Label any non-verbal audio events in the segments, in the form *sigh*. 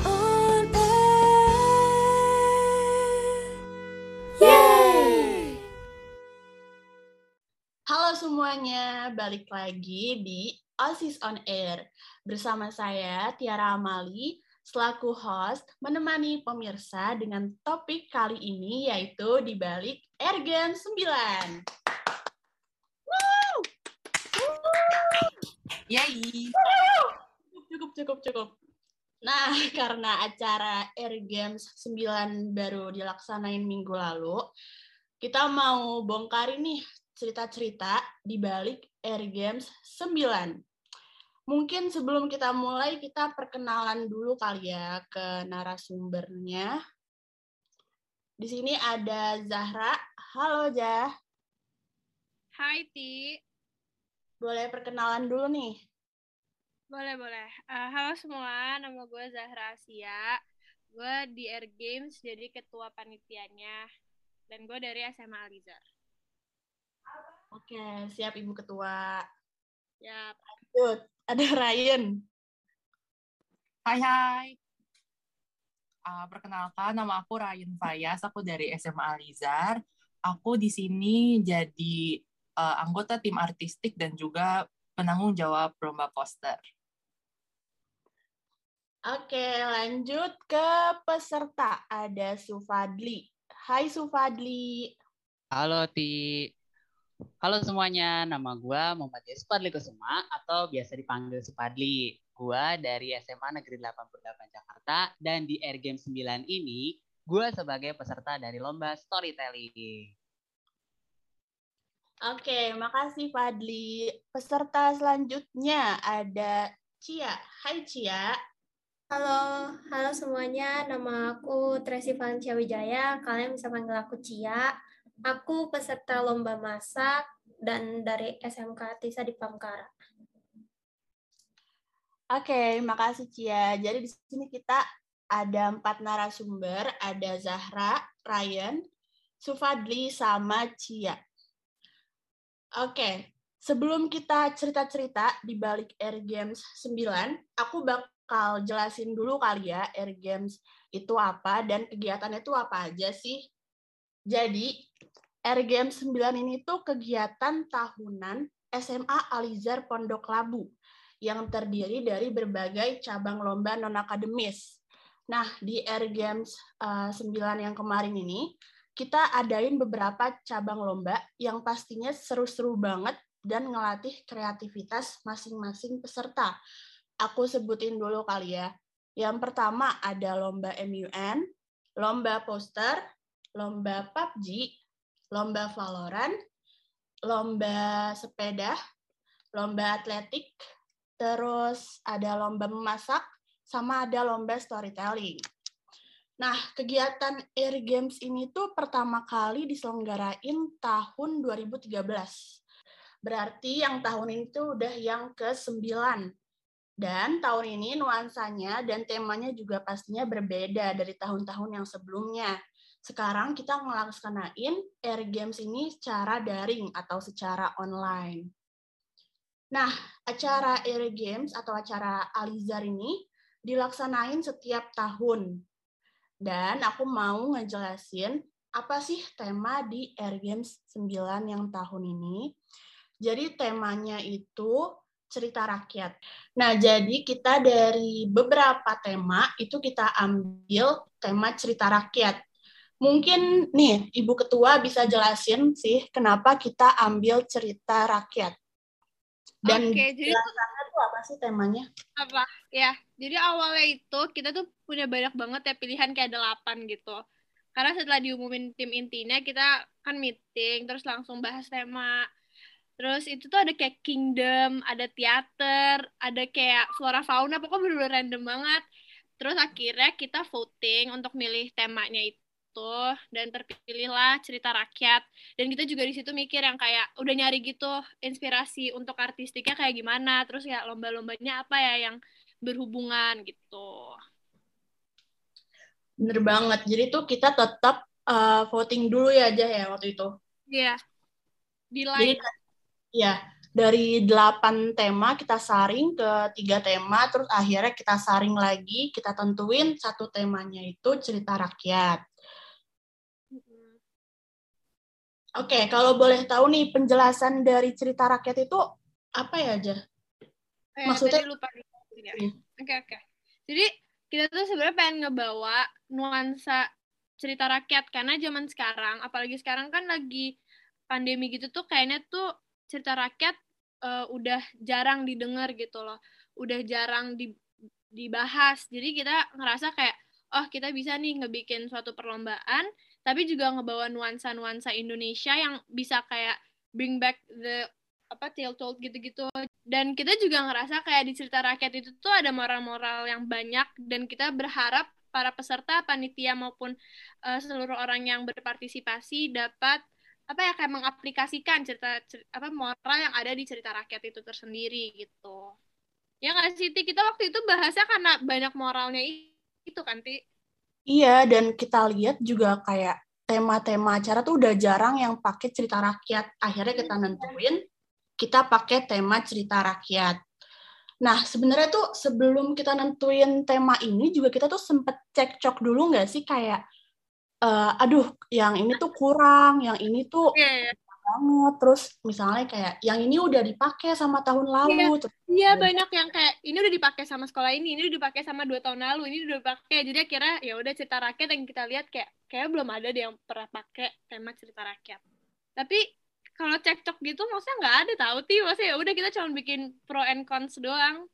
On air. Halo semuanya, balik lagi di OSIS on Air. Bersama saya, Tiara Amali, selaku host, menemani pemirsa dengan topik kali ini yaitu di balik Game 9. Woo! Yay. Cukup, cukup, cukup. Nah, *laughs* karena acara Air Games 9 baru dilaksanain minggu lalu, kita mau bongkar ini cerita-cerita di balik Air Games 9. Mungkin sebelum kita mulai, kita perkenalan dulu kali ya ke narasumbernya. Di sini ada Zahra. Halo, Zah. Hai Ti, Boleh perkenalan dulu nih. Boleh boleh. Eh, halo semua, nama gue Zahra Asia. Gue di Air Games jadi ketua panitianya. Dan gue dari SMA Alizar. Oke, siap Ibu Ketua. Ya, Lanjut, ada Ryan. Hai hai. Ah, perkenalkan nama aku Ryan Fayas, aku dari SMA Alizar. Aku di sini jadi eh, anggota tim artistik dan juga penanggung jawab lomba poster. Oke, lanjut ke peserta. Ada Sufadli. Hai Sufadli. Halo Ti. Halo semuanya, nama gua Muhammad Yusufadli Kusuma atau biasa dipanggil Supadli. Gua dari SMA Negeri 88 Jakarta dan di Air Game 9 ini gua sebagai peserta dari lomba storytelling. Oke, makasih Fadli. Peserta selanjutnya ada Cia. Hai Cia. Halo, halo semuanya. Nama aku Tracy Valencia Wijaya. Kalian bisa panggil aku Cia. Aku peserta lomba masak dan dari SMK Tisa di Pamkara. Oke, makasih Cia. Jadi di sini kita ada empat narasumber. Ada Zahra, Ryan, Sufadli, sama Cia. Oke, sebelum kita cerita-cerita di balik Air Games 9, aku bakal jelasin dulu kali ya Air Games itu apa dan kegiatannya itu apa aja sih. Jadi, Air Games 9 ini tuh kegiatan tahunan SMA Alizar Pondok Labu yang terdiri dari berbagai cabang lomba non-akademis. Nah, di Air Games eh, 9 yang kemarin ini, kita adain beberapa cabang lomba yang pastinya seru-seru banget dan ngelatih kreativitas masing-masing peserta. Aku sebutin dulu kali ya. Yang pertama ada lomba MUN, lomba poster, lomba PUBG, lomba Valorant, lomba sepeda, lomba atletik, terus ada lomba memasak, sama ada lomba storytelling. Nah, kegiatan Air Games ini tuh pertama kali diselenggarain tahun 2013. Berarti yang tahun ini tuh udah yang ke-9. Dan tahun ini nuansanya dan temanya juga pastinya berbeda dari tahun-tahun yang sebelumnya. Sekarang kita ngelaksanain Air Games ini secara daring atau secara online. Nah, acara Air Games atau acara Alizar ini dilaksanain setiap tahun. Dan aku mau ngejelasin apa sih tema di Air Games 9 yang tahun ini. Jadi temanya itu cerita rakyat. Nah, jadi kita dari beberapa tema itu kita ambil tema cerita rakyat. Mungkin nih, Ibu Ketua bisa jelasin sih kenapa kita ambil cerita rakyat. Dan Oke, jadi- tuh apa sih temanya? apa? Ya, jadi awalnya itu kita tuh punya banyak banget ya pilihan kayak delapan gitu. Karena setelah diumumin tim intinya, kita kan meeting, terus langsung bahas tema. Terus itu tuh ada kayak kingdom, ada teater, ada kayak flora fauna, pokoknya bener-bener random banget. Terus akhirnya kita voting untuk milih temanya itu dan terpilihlah cerita rakyat. Dan kita juga di situ mikir yang kayak udah nyari gitu inspirasi untuk artistiknya kayak gimana, terus ya lomba-lombanya apa ya yang berhubungan gitu. Bener banget. Jadi tuh kita tetap uh, voting dulu ya aja ya waktu itu. Iya. Di Jadi line. ya dari delapan tema kita saring ke tiga tema, terus akhirnya kita saring lagi, kita tentuin satu temanya itu cerita rakyat. Oke, kalau boleh tahu nih penjelasan dari cerita rakyat itu apa ya aja? Eh, Maksudnya- tadi lupa. Ya. Iya. Oke oke. Jadi kita tuh sebenarnya pengen ngebawa nuansa cerita rakyat karena zaman sekarang, apalagi sekarang kan lagi pandemi gitu tuh kayaknya tuh cerita rakyat eh, udah jarang didengar gitu loh, udah jarang di- dibahas. Jadi kita ngerasa kayak oh kita bisa nih ngebikin suatu perlombaan, tapi juga ngebawa nuansa-nuansa Indonesia yang bisa kayak bring back the apa tale told gitu-gitu dan kita juga ngerasa kayak di cerita rakyat itu tuh ada moral-moral yang banyak dan kita berharap para peserta panitia maupun eh, seluruh orang yang berpartisipasi dapat apa ya kayak mengaplikasikan cerita, cer- apa moral yang ada di cerita rakyat itu tersendiri gitu ya nggak sih Ti? kita waktu itu bahasnya karena banyak moralnya itu kan Ti Iya, dan kita lihat juga kayak tema-tema acara tuh udah jarang yang pakai cerita rakyat. Akhirnya kita nentuin, kita pakai tema cerita rakyat. Nah, sebenarnya tuh sebelum kita nentuin tema ini juga kita tuh sempet cekcok dulu nggak sih kayak, eh, aduh, yang ini tuh kurang, yang ini tuh Iya, iya. banget. Terus misalnya kayak, yang ini udah dipakai sama tahun lalu. Terus Iya banyak yang kayak ini udah dipakai sama sekolah ini, ini udah dipakai sama dua tahun lalu, ini udah dipakai. Jadi akhirnya ya udah cerita rakyat yang kita lihat kayak kayak belum ada deh yang pernah pakai tema cerita rakyat. Tapi kalau cekcok gitu maksudnya nggak ada tahu ti, maksudnya ya udah kita cuma bikin pro and cons doang.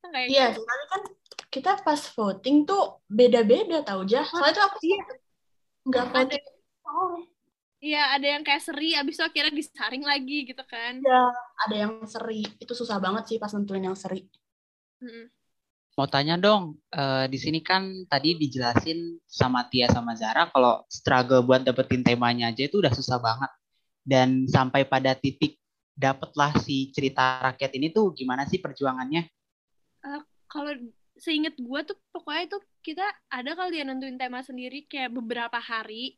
Kayak Iya, gitu. soalnya kan kita pas voting tuh beda-beda tau jah. Soalnya tuh aku Iya. Nggak Ada. Oh, iya ada yang kayak seri abis itu akhirnya disaring lagi gitu kan. Iya, ada yang seri. Itu susah banget sih pas nentuin yang seri. Mm-mm. Mau tanya dong, eh, di sini kan tadi dijelasin sama Tia sama Zara kalau struggle buat dapetin temanya aja itu udah susah banget. Dan sampai pada titik dapetlah si cerita rakyat ini tuh gimana sih perjuangannya? kalau seinget gue tuh pokoknya itu kita ada kali dia nentuin tema sendiri kayak beberapa hari.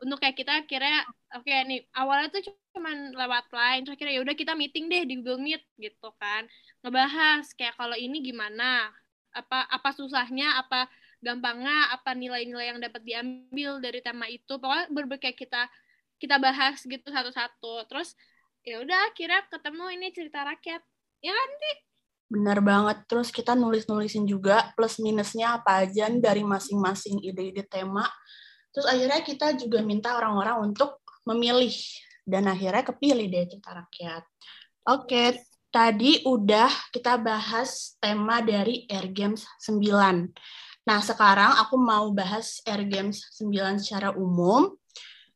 Untuk kayak kita akhirnya oke nih awalnya tuh cuman lewat line terus akhirnya ya udah kita meeting deh di Google Meet gitu kan. Ngebahas kayak kalau ini gimana apa apa susahnya apa gampangnya apa nilai-nilai yang dapat diambil dari tema itu. Pokoknya berbagai kita kita bahas gitu satu-satu. Terus ya udah akhirnya ketemu ini cerita rakyat. Ya kan Bener banget. Terus kita nulis-nulisin juga plus minusnya apa aja dari masing-masing ide-ide tema. Terus akhirnya kita juga minta orang-orang untuk memilih. Dan akhirnya kepilih deh cerita rakyat. Oke, tadi udah kita bahas tema dari Air Games 9. Nah, sekarang aku mau bahas Air Games 9 secara umum.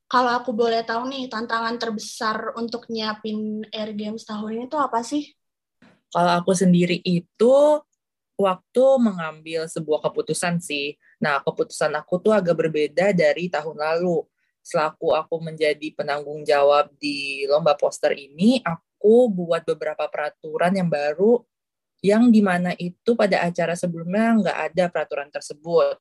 Kalau aku boleh tahu nih, tantangan terbesar untuk nyiapin Air Games tahun ini tuh apa sih? Kalau aku sendiri itu waktu mengambil sebuah keputusan sih. Nah, keputusan aku tuh agak berbeda dari tahun lalu. Selaku aku menjadi penanggung jawab di lomba poster ini, aku buat beberapa peraturan yang baru yang di mana itu pada acara sebelumnya nggak ada peraturan tersebut.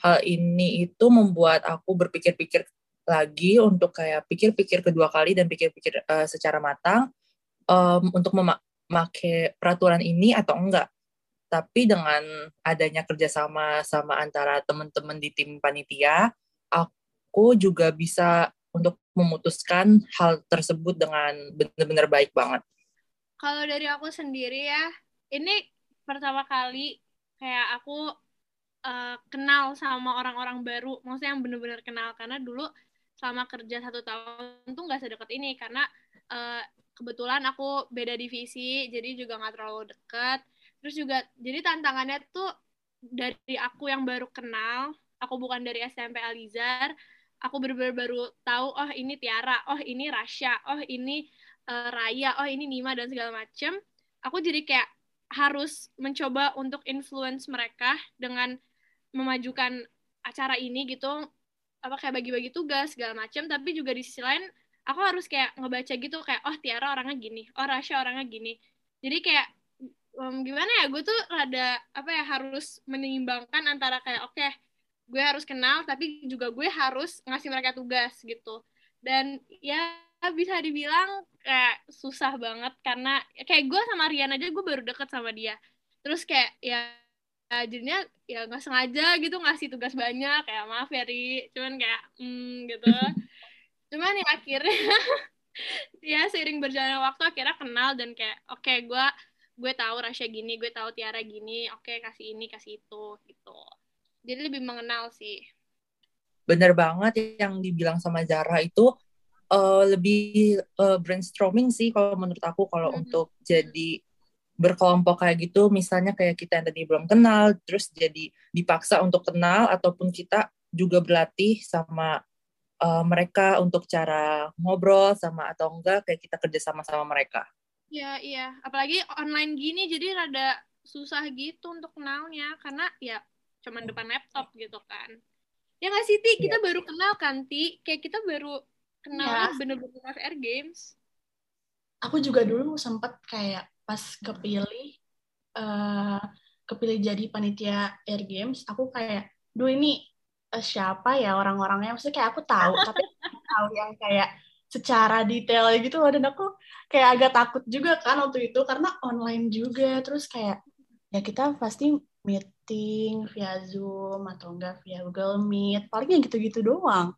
Hal ini itu membuat aku berpikir-pikir lagi untuk kayak pikir-pikir kedua kali dan pikir-pikir uh, secara matang um, untuk memakai peraturan ini atau enggak. Tapi dengan adanya kerjasama sama antara teman-teman di tim panitia, aku juga bisa untuk memutuskan hal tersebut dengan benar-benar baik banget. Kalau dari aku sendiri ya, ini pertama kali kayak aku uh, kenal sama orang-orang baru, maksudnya yang benar-benar kenal karena dulu selama kerja satu tahun tuh nggak sedekat ini karena uh, kebetulan aku beda divisi, jadi juga nggak terlalu dekat terus juga jadi tantangannya tuh dari aku yang baru kenal aku bukan dari SMP Alizar aku benar-benar baru tahu oh ini Tiara oh ini Rasya oh ini uh, Raya oh ini Nima dan segala macem. Aku jadi kayak harus mencoba untuk influence mereka dengan memajukan acara ini gitu apa kayak bagi-bagi tugas segala macem. Tapi juga di sisi lain aku harus kayak ngebaca gitu kayak oh Tiara orangnya gini oh Rasya orangnya gini. Jadi kayak um, gimana ya gue tuh rada apa ya harus menyeimbangkan antara kayak oke okay, gue harus kenal tapi juga gue harus ngasih mereka tugas gitu. Dan ya bisa dibilang kayak susah banget karena kayak gue sama Rian aja gue baru deket sama dia. Terus kayak ya ya jadinya ya nggak sengaja gitu ngasih tugas banyak kayak maaf ya Ri. Cuman kayak hmm gitu cuman ya akhirnya *laughs* ya seiring berjalannya waktu akhirnya kenal dan kayak oke okay, gue gue tahu Rasya gini gue tahu Tiara gini oke okay, kasih ini kasih itu gitu. Jadi lebih mengenal sih. Bener banget yang dibilang sama Zara itu uh, lebih uh, brainstorming sih kalau menurut aku kalau hmm. untuk jadi berkelompok kayak gitu. Misalnya kayak kita yang tadi belum kenal terus jadi dipaksa untuk kenal ataupun kita juga berlatih sama uh, mereka untuk cara ngobrol sama atau enggak kayak kita kerja sama sama mereka. Iya iya apalagi online gini jadi rada susah gitu untuk kenalnya karena ya cuman depan laptop gitu kan. Ya nggak sih Ti kita ya. baru kenal kan Ti kayak kita baru kenal ya. bener-bener FR Games. Aku juga dulu sempet kayak pas kepilih uh, kepilih jadi panitia Air Games aku kayak duh ini uh, siapa ya orang-orangnya. Maksudnya kayak aku tahu tapi tahu yang kayak secara detail gitu dan aku kayak agak takut juga kan waktu itu karena online juga. Terus kayak ya kita pasti meeting via Zoom atau enggak via Google Meet. Paling gitu-gitu doang.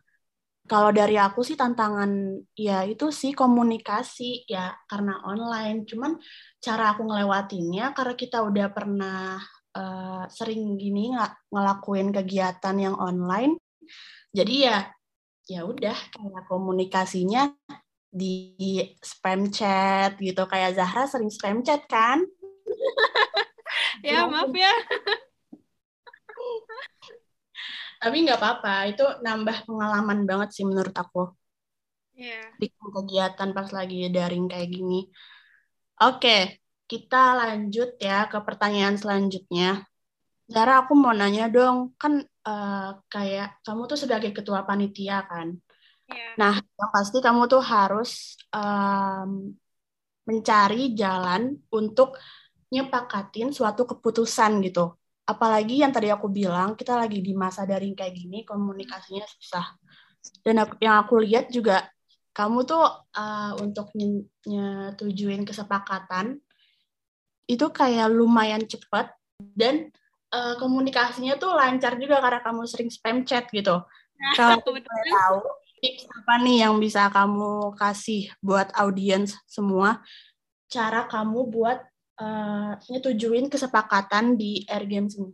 Kalau dari aku sih tantangan ya itu sih komunikasi ya karena online. Cuman cara aku ngelewatinnya karena kita udah pernah uh, sering gini ng ngelakuin kegiatan yang online. Jadi ya ya udah kayak komunikasinya di spam chat gitu kayak Zahra sering spam chat kan? *laughs* ya maaf ya. *laughs* tapi nggak apa-apa itu nambah pengalaman banget sih menurut aku yeah. bikin kegiatan pas lagi daring kayak gini oke kita lanjut ya ke pertanyaan selanjutnya. Zara aku mau nanya dong. Kan uh, kayak kamu tuh sebagai ketua panitia kan? Yeah. nah yang pasti kamu tuh harus um, mencari jalan untuk nyepakatin suatu keputusan gitu. Apalagi yang tadi aku bilang kita lagi di masa daring kayak gini komunikasinya susah. Dan aku, yang aku lihat juga kamu tuh uh, untuk nyetujuin kesepakatan itu kayak lumayan cepat dan uh, komunikasinya tuh lancar juga karena kamu sering spam chat gitu. Kalau boleh tahu tips apa nih yang bisa kamu kasih buat audiens semua cara kamu buat uh, nyetujuin kesepakatan di Air Games ini?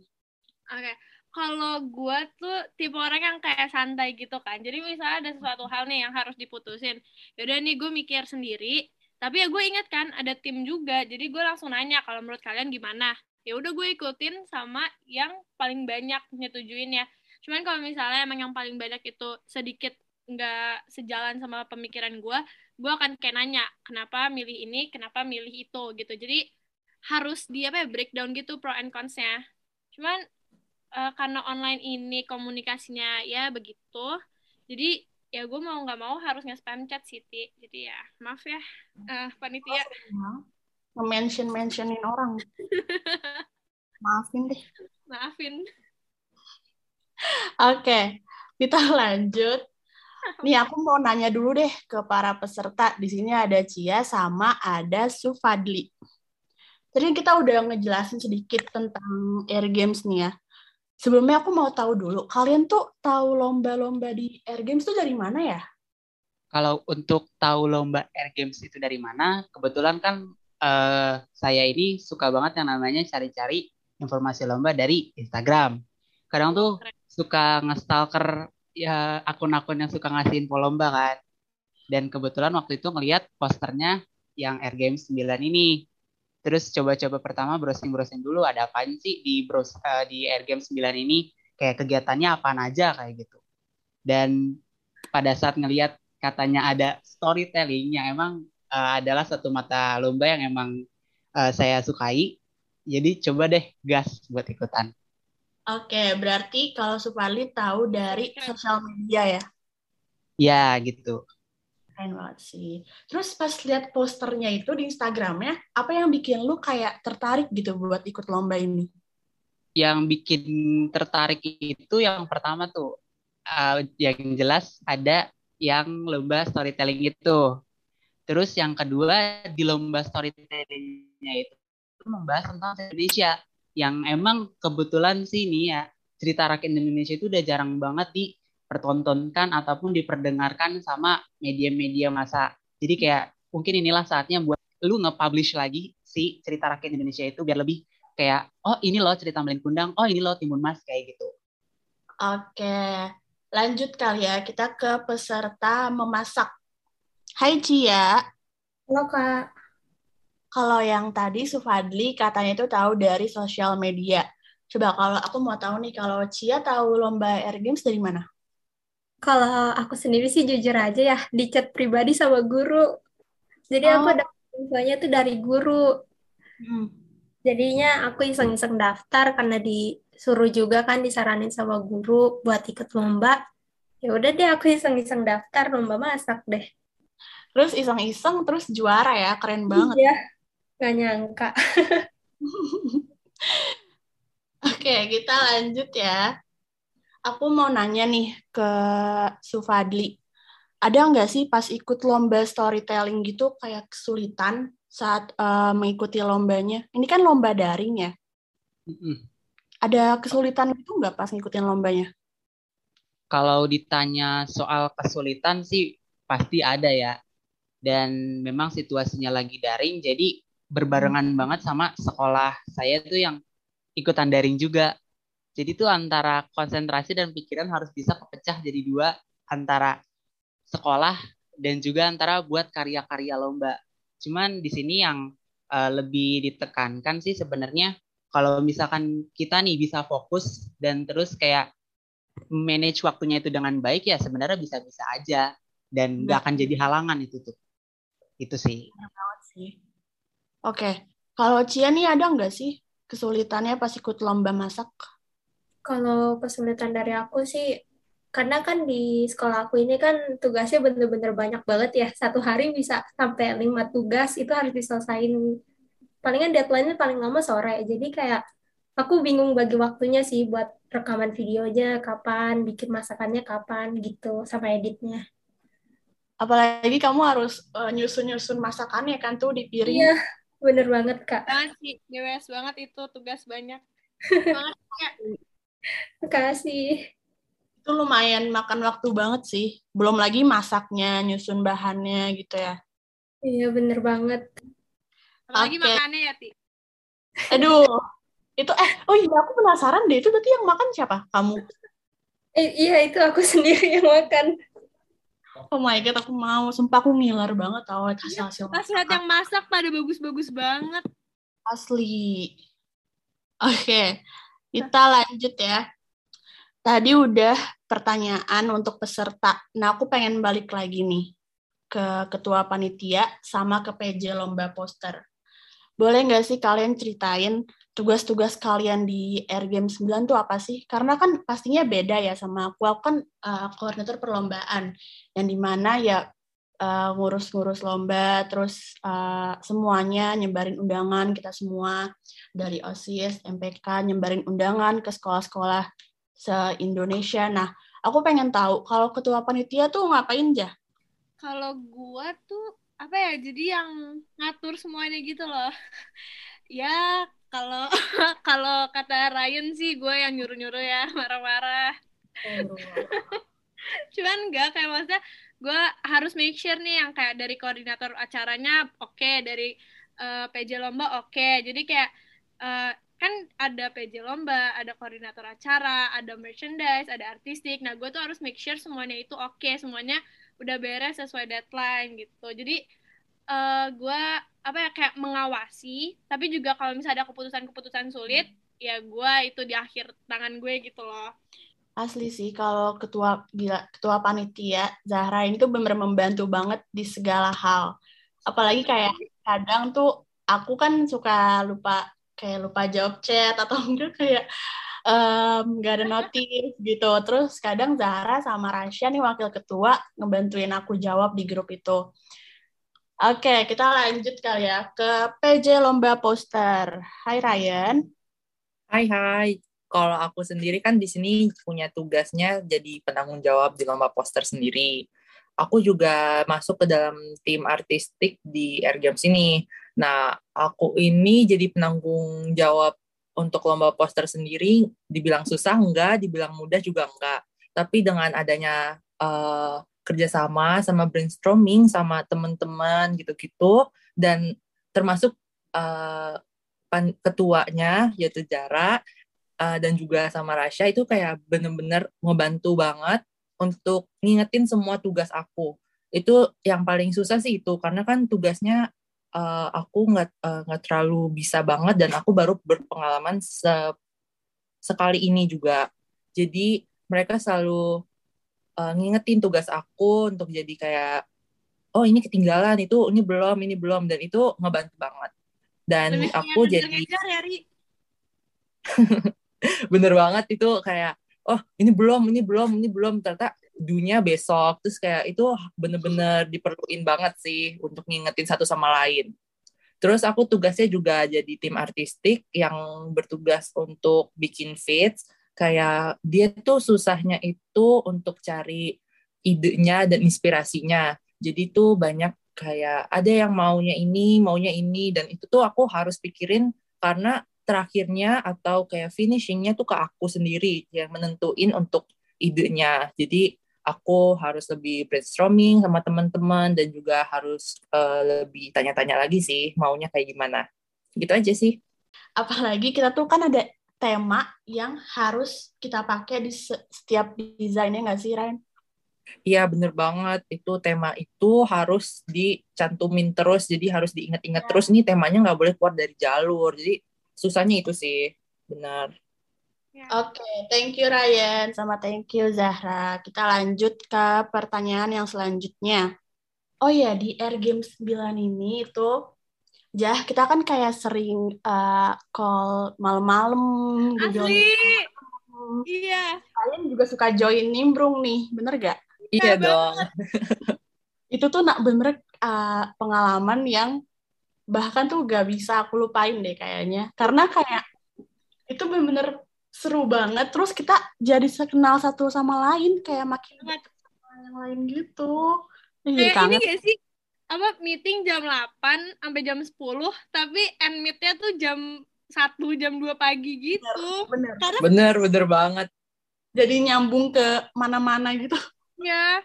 Oke, okay. kalau gue tuh tipe orang yang kayak santai gitu kan. Jadi misalnya ada sesuatu hal nih yang harus diputusin. Yaudah nih gue mikir sendiri. Tapi ya gue ingat kan ada tim juga. Jadi gue langsung nanya kalau menurut kalian gimana. Ya udah gue ikutin sama yang paling banyak nyetujuin ya. Cuman kalau misalnya emang yang paling banyak itu sedikit nggak sejalan sama pemikiran gue, gue akan kayak nanya kenapa milih ini, kenapa milih itu gitu. Jadi harus di apa ya breakdown gitu pro and cons-nya. Cuman uh, karena online ini komunikasinya ya begitu, jadi ya gue mau nggak mau harus nge-spam chat Siti. Jadi ya maaf ya uh, panitia. Nge-mention mentionin orang. *laughs* Maafin deh. Maafin. Oke, okay, kita lanjut. Nih aku mau nanya dulu deh ke para peserta. Di sini ada Cia sama ada Sufadli. Tadi kita udah ngejelasin sedikit tentang Air Games nih ya. Sebelumnya aku mau tahu dulu, kalian tuh tahu lomba-lomba di Air Games tuh dari mana ya? Kalau untuk tahu lomba Air Games itu dari mana, kebetulan kan uh, saya ini suka banget yang namanya cari-cari informasi lomba dari Instagram. Kadang tuh suka nge-stalker ya akun-akun yang suka ngasih info lomba kan. Dan kebetulan waktu itu ngeliat posternya yang Air Games 9 ini terus coba-coba pertama browsing-browsing dulu ada apa sih di browse uh, di Air Game 9 ini? Kayak kegiatannya apa aja kayak gitu. Dan pada saat ngelihat katanya ada storytelling yang emang uh, adalah satu mata lomba yang emang uh, saya sukai jadi coba deh gas buat ikutan. Oke, berarti kalau Supali tahu dari sosial media ya? Ya, gitu keren banget sih. Terus pas lihat posternya itu di Instagramnya, apa yang bikin lu kayak tertarik gitu buat ikut lomba ini? Yang bikin tertarik itu yang pertama tuh, uh, yang jelas ada yang lomba storytelling itu. Terus yang kedua di lomba storytellingnya itu membahas tentang Indonesia yang emang kebetulan sih nih ya cerita rakyat Indonesia itu udah jarang banget dipertontonkan ataupun diperdengarkan sama media-media masa. Jadi kayak mungkin inilah saatnya buat lu nge-publish lagi si cerita rakyat Indonesia itu biar lebih kayak oh ini loh cerita Melin Kundang, oh ini loh Timun Mas kayak gitu. Oke, lanjut kali ya kita ke peserta memasak. Hai Cia. Halo Kak. Kalau yang tadi Sufadli katanya itu tahu dari sosial media. Coba kalau aku mau tahu nih, kalau Cia tahu lomba Air Games dari mana? Kalau aku sendiri sih jujur aja ya, di chat pribadi sama guru. Jadi oh. aku dapat infonya tuh dari guru. Hmm. Jadinya aku iseng-iseng daftar karena disuruh juga kan disaranin sama guru buat ikut lomba. Ya udah deh aku iseng-iseng daftar lomba masak deh. Terus iseng-iseng terus juara ya, keren banget. Iya. Gak nyangka. *laughs* *laughs* Oke, kita lanjut ya. Aku mau nanya nih ke Sufadli. Ada nggak sih pas ikut lomba storytelling gitu kayak kesulitan saat uh, mengikuti lombanya? Ini kan lomba daring ya. Mm-hmm. Ada kesulitan itu nggak pas ngikutin lombanya? Kalau ditanya soal kesulitan sih pasti ada ya. Dan memang situasinya lagi daring, jadi berbarengan hmm. banget sama sekolah saya tuh yang ikutan daring juga. Jadi tuh antara konsentrasi dan pikiran harus bisa kepecah jadi dua antara sekolah dan juga antara buat karya-karya lomba. Cuman di sini yang uh, lebih ditekankan sih sebenarnya kalau misalkan kita nih bisa fokus dan terus kayak manage waktunya itu dengan baik ya sebenarnya bisa-bisa aja dan nggak akan jadi halangan itu tuh. Itu sih. sih. Oke, kalau Cia nih ada nggak sih kesulitannya pas ikut lomba masak? Kalau kesulitan dari aku sih, karena kan di sekolah aku ini kan tugasnya bener-bener banyak banget ya. Satu hari bisa sampai lima tugas, itu harus diselesain. Palingan deadline-nya paling lama sore. Jadi kayak aku bingung bagi waktunya sih buat rekaman videonya kapan, bikin masakannya kapan gitu, sama editnya. Apalagi kamu harus uh, nyusun-nyusun masakannya kan tuh di piring. Iya, Bener banget, Kak. Banget sih, banget itu tugas banyak. *laughs* banget, Kak. Makasih. Itu lumayan makan waktu banget sih. Belum lagi masaknya, nyusun bahannya gitu ya. Iya, bener banget. Apalagi okay. makannya ya, Ti. Aduh. itu eh oh iya aku penasaran deh itu berarti yang makan siapa? Kamu? Eh, iya itu aku *laughs* sendiri yang makan oh my god aku mau sumpah aku ngiler banget tau hasil hasil pas lihat yang masak pada bagus-bagus banget asli oke okay. Kita lanjut ya tadi udah pertanyaan untuk peserta nah aku pengen balik lagi nih ke ketua panitia sama ke PJ lomba poster boleh nggak sih kalian ceritain tugas-tugas kalian di Air Game 9 tuh apa sih? Karena kan pastinya beda ya sama aku. Aku kan uh, koordinator perlombaan yang di mana ya uh, ngurus-ngurus lomba, terus uh, semuanya nyebarin undangan kita semua dari OSIS, MPK nyebarin undangan ke sekolah-sekolah se-Indonesia. Nah, aku pengen tahu kalau ketua panitia tuh ngapain ya? Kalau gua tuh apa ya? Jadi yang ngatur semuanya gitu loh. *laughs* ya kalau *laughs* kalau kata Ryan sih gue yang nyuruh-nyuruh ya *laughs* marah-marah oh. cuman enggak kayak maksudnya gue harus make sure nih yang kayak dari koordinator acaranya oke okay, dari uh, eh, PJ lomba oke okay. jadi kayak uh, kan ada PJ lomba, ada koordinator acara, ada merchandise, ada artistik. Nah, gue tuh harus make sure semuanya itu oke, okay, semuanya udah beres sesuai deadline gitu. Jadi uh, gue apa ya kayak mengawasi tapi juga kalau misalnya ada keputusan-keputusan sulit ya gue itu di akhir tangan gue gitu loh asli sih kalau ketua gila ketua panitia Zahra ini tuh bener membantu banget di segala hal apalagi kayak kadang tuh aku kan suka lupa kayak lupa jawab chat atau *laughs* enggak kayak um, gak ada notif gitu terus kadang Zahra sama Rasya nih wakil ketua ngebantuin aku jawab di grup itu Oke, kita lanjut kali ya ke PJ Lomba Poster. Hai Ryan. Hai hai. Kalau aku sendiri kan di sini punya tugasnya jadi penanggung jawab di lomba poster sendiri. aku juga masuk ke dalam tim artistik di Air Games ini. Nah, aku ini jadi penanggung jawab untuk lomba poster sendiri, dibilang susah enggak, dibilang mudah juga enggak. Tapi dengan adanya uh, kerjasama sama brainstorming sama teman-teman gitu-gitu, dan termasuk uh, ketuanya yaitu Jara, uh, dan juga sama Rasha itu kayak bener-bener ngebantu banget untuk ngingetin semua tugas aku. Itu yang paling susah sih itu karena kan tugasnya uh, aku nggak uh, nggak terlalu bisa banget dan aku baru berpengalaman se sekali ini juga. Jadi mereka selalu uh, ngingetin tugas aku untuk jadi kayak oh ini ketinggalan itu ini belum ini belum dan itu ngebantu banget. Dan Lebih aku jadi ya, *laughs* bener banget itu kayak oh ini belum ini belum ini belum. Ternyata dunia besok terus kayak itu bener-bener diperluin banget sih untuk ngingetin satu sama lain. Terus aku tugasnya juga jadi tim artistik yang bertugas untuk bikin fits kayak dia tuh susahnya itu untuk cari idenya dan inspirasinya. Jadi tuh banyak kayak ada yang maunya ini maunya ini dan itu tuh aku harus pikirin karena terakhirnya atau kayak finishingnya tuh ke aku sendiri yang menentuin untuk idenya jadi aku harus lebih brainstorming sama teman-teman dan juga harus uh, lebih tanya-tanya lagi sih maunya kayak gimana. Gitu aja sih. Apalagi kita tuh kan ada tema yang harus kita pakai di setiap desainnya nggak sih, Ryan? Iya bener banget itu tema itu harus dicantumin terus jadi harus diingat-ingat ya. terus ini temanya nggak boleh keluar dari jalur jadi susahnya itu sih benar Ya. Oke, okay, thank you Ryan sama thank you Zahra. Kita lanjut ke pertanyaan yang selanjutnya. Oh ya, di Air Games 9 ini itu Jah, kita kan kayak sering uh, call malam-malam gitu. Asli. Iya. Kalian juga suka join nimbrung nih, bener gak? Iya, iya dong. *laughs* itu tuh nak bener uh, pengalaman yang bahkan tuh gak bisa aku lupain deh kayaknya. Karena kayak itu bener-bener seru banget. Terus kita jadi kenal satu sama lain kayak makin yang lain gitu. Kayak ini gak sih? Apa meeting jam 8 sampai jam 10 tapi end meetnya tuh jam satu jam 2 pagi gitu. Bener bener, bener bener banget. Jadi nyambung ke mana-mana gitu. Ya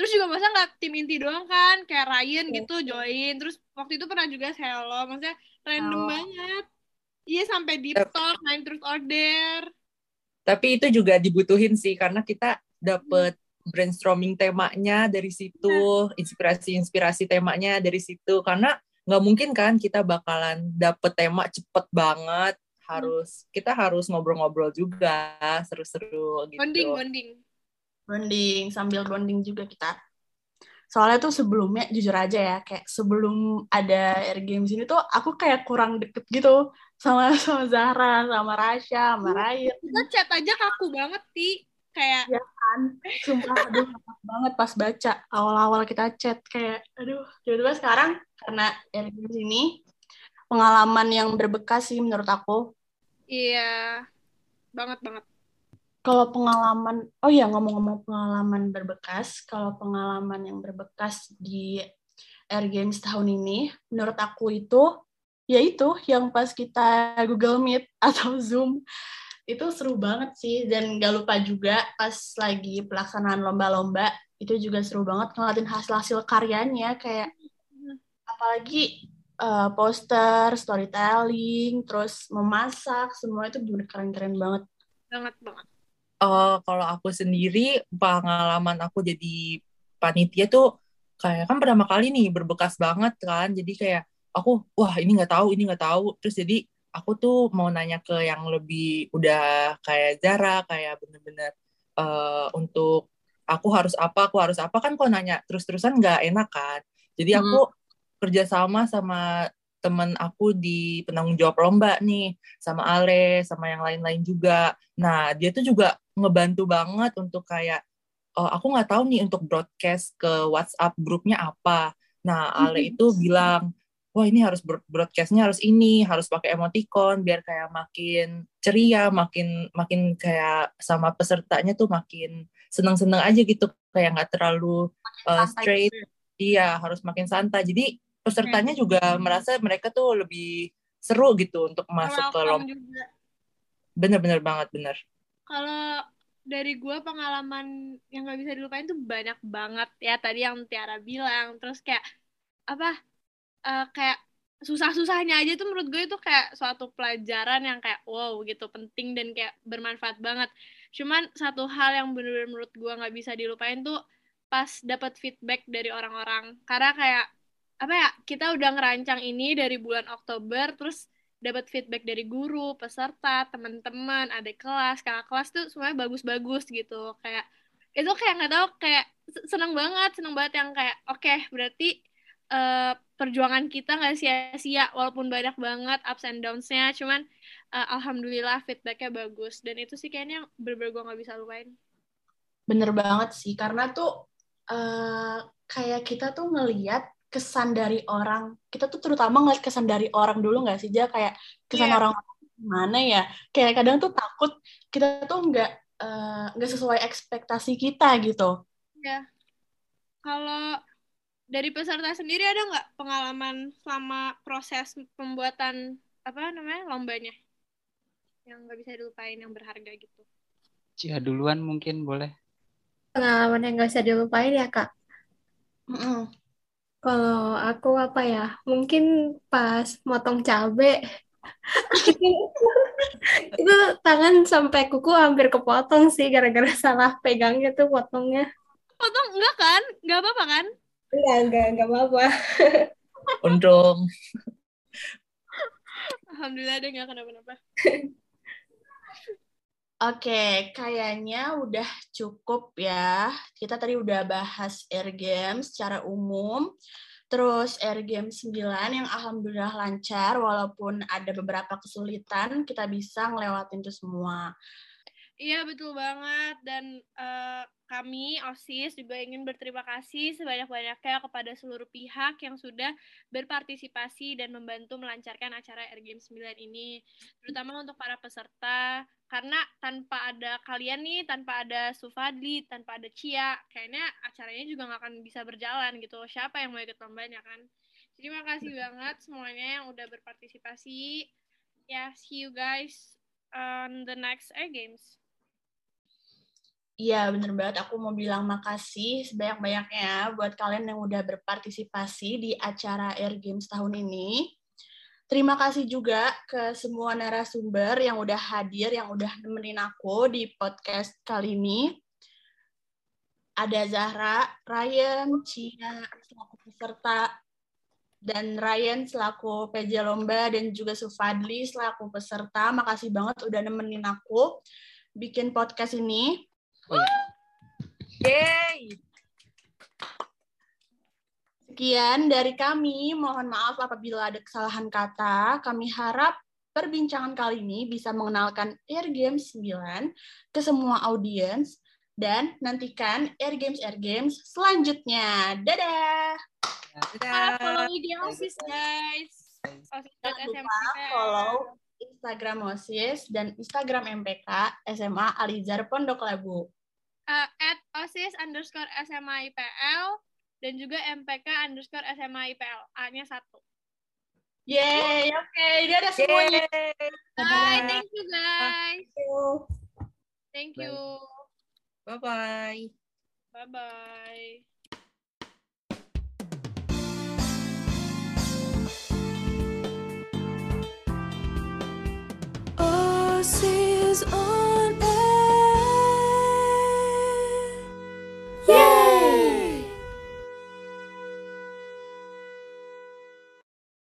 terus juga masa nggak tim inti doang kan kayak Ryan yeah. gitu join terus waktu itu pernah juga Hello maksudnya random oh. banget Iya sampai di talk, main terus order. Tapi itu juga dibutuhin sih karena kita dapet brainstorming temanya dari situ, iya. inspirasi-inspirasi temanya dari situ. Karena nggak mungkin kan kita bakalan dapet tema cepet banget. Harus kita harus ngobrol-ngobrol juga, seru-seru gitu. Bonding, bonding. Bonding, sambil bonding juga kita. Soalnya tuh sebelumnya jujur aja ya kayak sebelum ada Air Games ini tuh aku kayak kurang deket gitu sama *laughs* sama Zahra sama Rasha sama Ryan. kita chat aja kaku banget sih kayak ya kan? Sumpah aduh banget pas baca. Awal-awal kita chat kayak aduh tiba-tiba sekarang karena Air Games ini pengalaman yang berbekas sih menurut aku. Iya. Banget banget kalau pengalaman, oh ya ngomong-ngomong pengalaman berbekas, kalau pengalaman yang berbekas di Air Games tahun ini, menurut aku itu, yaitu yang pas kita Google Meet *laughs* atau Zoom, itu seru banget sih, dan gak lupa juga pas lagi pelaksanaan lomba-lomba, itu juga seru banget ngeliatin hasil-hasil karyanya, kayak apalagi uh, poster, storytelling, terus memasak, semua itu bener keren-keren banget. Banget banget uh, kalau aku sendiri pengalaman aku jadi panitia tuh kayak kan pertama kali nih berbekas banget kan jadi kayak aku wah ini nggak tahu ini nggak tahu terus jadi aku tuh mau nanya ke yang lebih udah kayak Zara kayak bener-bener uh, untuk aku harus apa aku harus apa kan kok nanya terus-terusan nggak enak kan jadi aku hmm. kerjasama sama temen aku di penanggung jawab lomba nih sama Ale sama yang lain-lain juga. Nah dia tuh juga ngebantu banget untuk kayak oh, aku nggak tahu nih untuk broadcast ke WhatsApp grupnya apa. Nah Ale mm-hmm. itu bilang wah ini harus broadcastnya harus ini harus pakai emoticon biar kayak makin ceria makin makin kayak sama pesertanya tuh makin seneng-seneng aja gitu kayak nggak terlalu uh, straight gitu. iya harus makin santai jadi pesertanya juga merasa mereka tuh lebih seru gitu untuk masuk ke lomba bener-bener banget bener Kalau dari gue pengalaman yang gak bisa dilupain tuh banyak banget. Ya tadi yang Tiara bilang. Terus kayak apa eh, kayak susah-susahnya aja tuh menurut gue itu kayak suatu pelajaran yang kayak wow gitu penting dan kayak bermanfaat banget. Cuman satu hal yang bener-bener menurut gue nggak bisa dilupain tuh pas dapat feedback dari orang-orang. Karena kayak apa ya kita udah ngerancang ini dari bulan Oktober terus dapat feedback dari guru, peserta, teman-teman, adik kelas, kakak kelas tuh semuanya bagus-bagus gitu. Kayak itu kayak nggak tahu kayak seneng banget, seneng banget yang kayak oke berarti eh, perjuangan kita nggak sia-sia walaupun banyak banget ups and downs-nya, cuman eh, alhamdulillah feedbacknya bagus dan itu sih kayaknya bener-bener gue nggak bisa lupain. Bener banget sih, karena tuh eh, kayak kita tuh ngeliat kesan dari orang, kita tuh terutama ngeliat kesan dari orang dulu nggak sih, Ja? Kayak kesan Iya. orang gimana ya? Kayak kadang tuh takut kita tuh nggak eh, nggak sesuai ekspektasi kita gitu. Ya. Kalau dari peserta sendiri ada nggak pengalaman selama proses pembuatan apa namanya lombanya yang nggak bisa dilupain yang berharga gitu? Cia duluan mungkin boleh. Pengalaman yang gak bisa dilupain ya, Kak. Mm-mm. Kalau aku apa ya? Mungkin pas motong cabe itu, *laughs* itu tangan sampai kuku hampir kepotong sih gara-gara *laughs* salah pegangnya tuh potongnya. Potong enggak kan? Nggak apa-apa kan? Enggak, enggak, enggak apa-apa. untung Alhamdulillah deh nggak kenapa-napa. *laughs* Oke, kayaknya udah cukup ya. Kita tadi udah bahas Air Games secara umum. Terus Air Games 9 yang alhamdulillah lancar, walaupun ada beberapa kesulitan, kita bisa ngelewatin itu semua. Iya betul banget dan eh, kami OSIS juga ingin berterima kasih sebanyak-banyaknya kepada seluruh pihak yang sudah berpartisipasi dan membantu melancarkan acara Air Games 9 ini, terutama untuk para peserta karena tanpa ada kalian nih, tanpa ada Sufadli, tanpa ada Cia, kayaknya acaranya juga nggak akan bisa berjalan gitu. Siapa yang mau ikut lombanya kan? Jadi makasih banget semuanya yang udah berpartisipasi. Ya, see you guys on the next Air Games. Iya, bener banget. Aku mau bilang makasih sebanyak-banyaknya buat kalian yang udah berpartisipasi di acara Air Games tahun ini. Terima kasih juga ke semua narasumber yang udah hadir, yang udah nemenin aku di podcast kali ini. Ada Zahra, Ryan, Cia, selaku peserta, dan Ryan selaku PJ Lomba, dan juga Sufadli selaku peserta. Makasih banget udah nemenin aku bikin podcast ini. Oh ya, Yeay! Sekian dari kami. Mohon maaf apabila ada kesalahan kata. Kami harap perbincangan kali ini bisa mengenalkan Air Games 9 ke semua audiens dan nantikan Air Games Air Games selanjutnya. Dadah. Para follow IG OSIS guys. Jangan lupa follow Instagram OSIS dan Instagram MPK SMA Alizar Pondok Labu. Uh, at OSIS underscore SMA IPL dan juga MPK underscore SMA IPL. A-nya satu. Yeay, oke. Dadah semuanya. Bye, thank you guys. Thank Bye. you. Bye-bye. Bye-bye.